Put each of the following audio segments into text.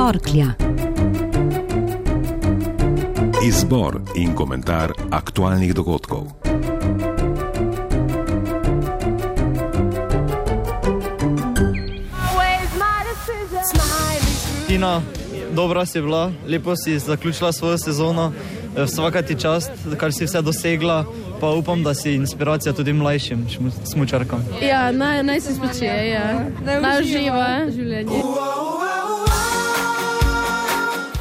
Torklja. Izbor in komentar aktualnih dogodkov. Tina, dobra si bila, lepo si zaključila svojo sezono, eh, vsaka ti čast, kar si vse dosegla, pa upam, da si inspiracija tudi mlajšim smučarkam. Ja, naj, naj se spočije, ja. naj uživa življenje.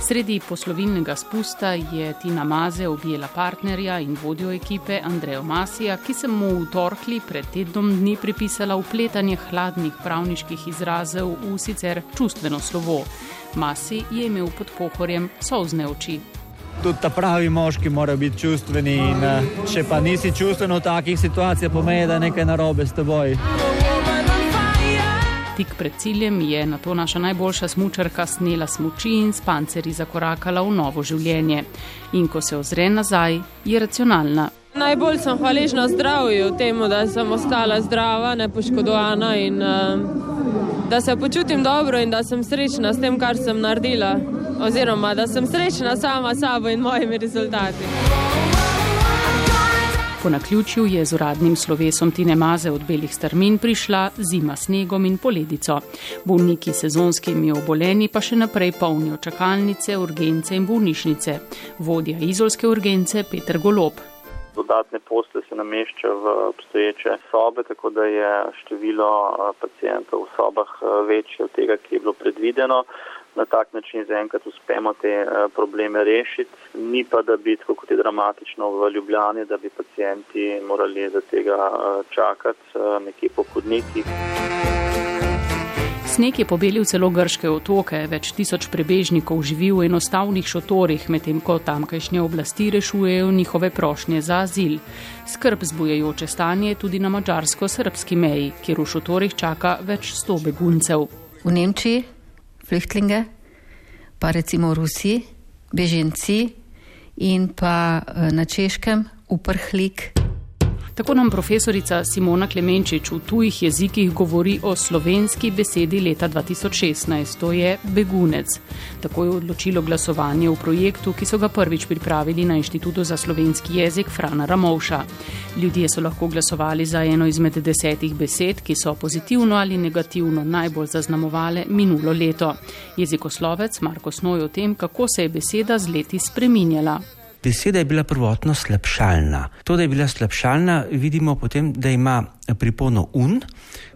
Sredi poslovilnega spusta je Tina Maze objela partnerja in vodjo ekipe Andrejo Masija, ki se mu v torkli pred tednom dni pripisala upletanje hladnih pravniških izrazov v sicer čustveno slovo. Masi je imel pod pohorjem solzne oči. Tudi ta pravi moški mora biti čustveni in eh, če pa nisi čustven v takih situacijah, pomeni, da je nekaj narobe s teboj. Tik pred ciljem je na to naša najboljša smučarka snela smuči in s panceri zakorakala v novo življenje. In ko se ozre nazaj, je racionalna. Najbolj sem hvaležna zdravju, temu, da sem ostala zdrava, nepoškodovana in uh, da se počutim dobro in da sem srečna s tem, kar sem naredila. Oziroma, da sem srečna sama s sabo in mojimi rezultati. Po naključju je z uradnim slovesom Tine Maze od belih strmin prišla zima snegom in poledico. Bolniki sezonskimi oboleni pa še naprej polnijo čakalnice, urgence in bolnišnice. Vodja izolske urgence Peter Golob. Dodatne posle se namešča v obstoječe sobe, tako da je število pacijentov v sobah večje od tega, ki je bilo predvideno na tak način zaenkrat uspemo te eh, probleme rešiti. Ni pa, da bi, tako kot je dramatično v Ljubljani, da bi pacijenti morali za tega eh, čakati eh, nekje po hodnikih. Sneg je pobelil celo grške otoke, več tisoč prebežnikov živi v enostavnih šotorih, medtem ko tamkajšnje oblasti rešujejo njihove prošnje za azil. Skrb zbujajoče stanje tudi na mačarsko-srpski meji, kjer v šotorih čaka več sto beguncev. V Nemčiji flüchtlinge, pa recimo Rusi, beženci in pa eh, na češkem uprhlik. Tako nam profesorica Simona Klemenčič v tujih jezikih govori o slovenski besedi leta 2016, to je begunec. Tako je odločilo glasovanje v projektu, ki so ga prvič pripravili na Inštitutu za slovenski jezik Frana Ramovša. Ljudje so lahko glasovali za eno izmed desetih besed, ki so pozitivno ali negativno najbolj zaznamovale minulo leto. Jezikoslovec Marko Snoj o tem, kako se je beseda z leti spreminjala. Beseda je bila prvotno slabšalna. To, da je bila slabšalna, vidimo potem, da ima pripono un,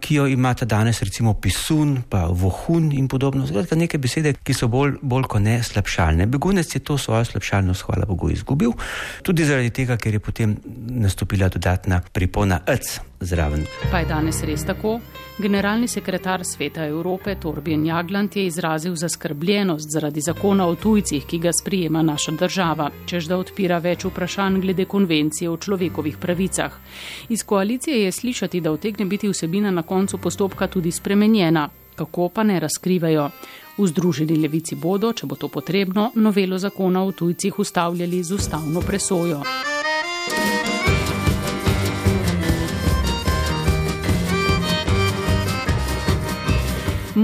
ki jo imata danes recimo pisun, pa vohun in podobno. Zgledka neke besede, ki so bolj, bolj kot ne slabšalne. Begunec je to svojo slabšalnost, hvala Bogu, izgubil. Tudi zaradi tega, ker je potem nastopila dodatna pripona ec zraven. Pa je danes res tako? Generalni sekretar Sveta Evrope Torbjörn Jagland je izrazil zaskrbljenost zaradi zakona o tujcih, ki ga sprijema naša država, čež da odpira več vprašanj glede konvencije o človekovih pravicah. Iz koalicije je slišati, da utegne biti vsebina na koncu postopka tudi spremenjena. Kako pa ne razkrivajo? V Združeni levici bodo, če bo to potrebno, novelo zakona o tujcih ustavljali z ustavno presojo.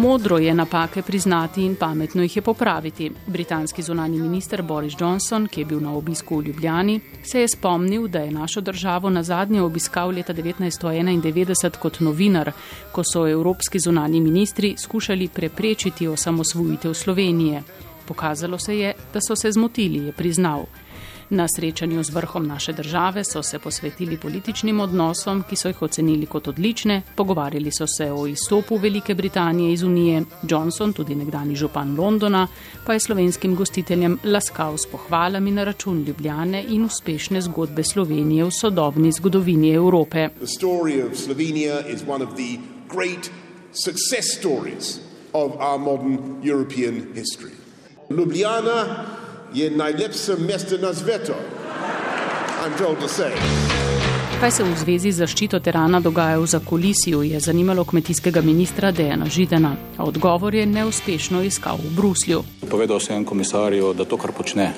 Modro je napake priznati in pametno jih je popraviti. Britanski zunani minister Boris Johnson, ki je bil na obisku v Ljubljani, se je spomnil, da je našo državo na zadnje obiskal leta 1991 kot novinar, ko so evropski zunani ministri skušali preprečiti osamosvojitev Slovenije. Pokazalo se je, da so se zmotili, je priznal. Na srečanju z vrhom naše države so se posvetili političnim odnosom, ki so jih ocenili kot odlične, pogovarjali so se o izstopu Velike Britanije iz Unije, Johnson, tudi nekdani župan Londona, pa je slovenskim gostiteljem laskal s pohvalami na račun Ljubljane in uspešne zgodbe Slovenije v sodobni zgodovini Evrope. Ljubljana je najlepše mesto na svetu. Kaj se v zvezi z zaščito terana dogaja v zakolisiju, je zanimalo kmetijskega ministra Dejana Židena. Odgovor je neuspešno iskal v Bruslju. Povedal sem komisarju, da to, kar počne,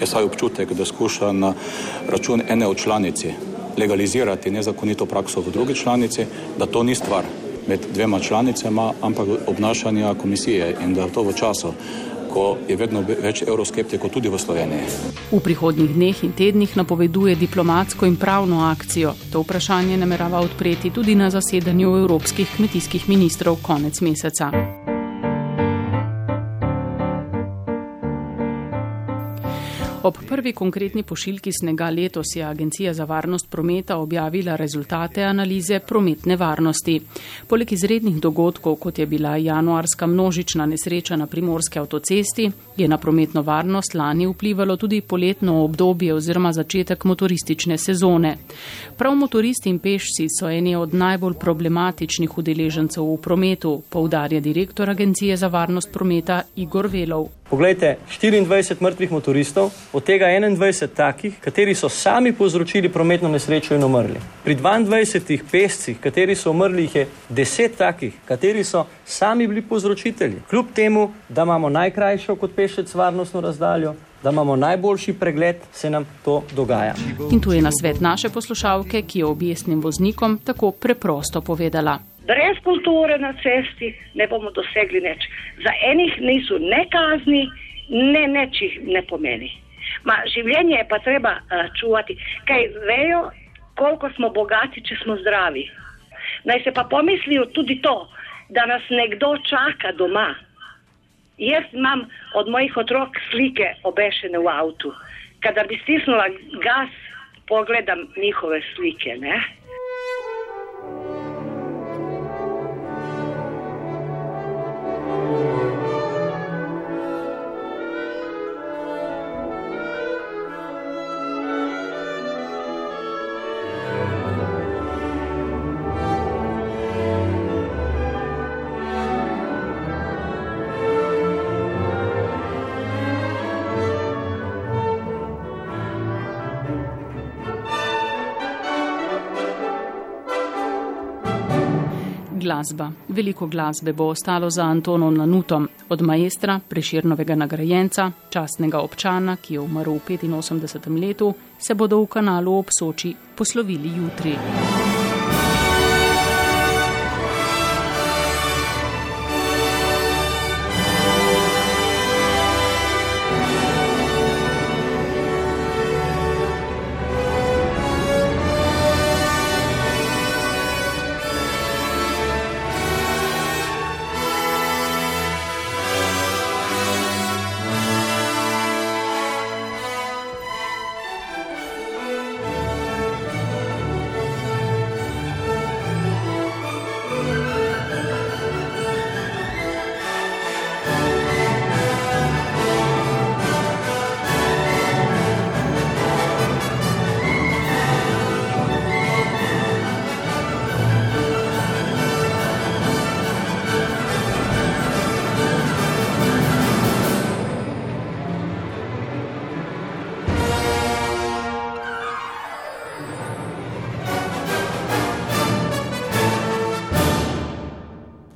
je saj občutek, da skuša na račun ene od članici legalizirati nezakonito prakso v drugi članici, da to ni stvar med dvema članicama, ampak obnašanja komisije in da to v času ko je vedno več euroskeptikov tudi v Sloveniji. V prihodnjih dneh in tednih napoveduje diplomatsko in pravno akcijo. To vprašanje namerava odpreti tudi na zasedanju evropskih kmetijskih ministrov konec meseca. Ob prvi konkretni pošiljki snega letos je Agencija za varnost prometa objavila rezultate analize prometne varnosti. Poleg izrednih dogodkov, kot je bila januarska množična nesreča na primorske avtocesti, je na prometno varnost lani vplivalo tudi poletno obdobje oziroma začetek motoristične sezone. Prav motoristi in pešci so eni od najbolj problematičnih udeležencev v prometu, poudarja direktor Agencije za varnost prometa Igor Velov. Poglejte, 24 mrtvih motoristov, od tega 21 takih, kateri so sami povzročili prometno nesrečo in umrli. Pri 22 pescih, kateri so umrli, jih je 10 takih, kateri so sami bili povzročitelji. Kljub temu, da imamo najkrajšo kot pešec varnostno razdaljo, da imamo najboljši pregled, se nam to dogaja. In tu je na svet naše poslušalke, ki je objestnim voznikom tako preprosto povedala. Brez kulture na cesti ne bomo dosegli nič. Za enih niso ne kazni, ne nečih ne pomeni. Ma, življenje je pa treba uh, čuvati, kaj vejo, koliko smo bogati, če smo zdravi. Naj se pa pomislijo tudi to, da nas nekdo čaka doma. Jaz imam od mojih otrok slike obešene v avtu. Kadar bi stisnila gas, pogledam njihove slike. Ne? Glasba. Veliko glasbe bo ostalo za Antonom Lanutom, od maestra, preširnovega nagrajenca, častnega občana, ki je umrl v 85. letu, se bodo v kanalu ob Soči poslovili jutri.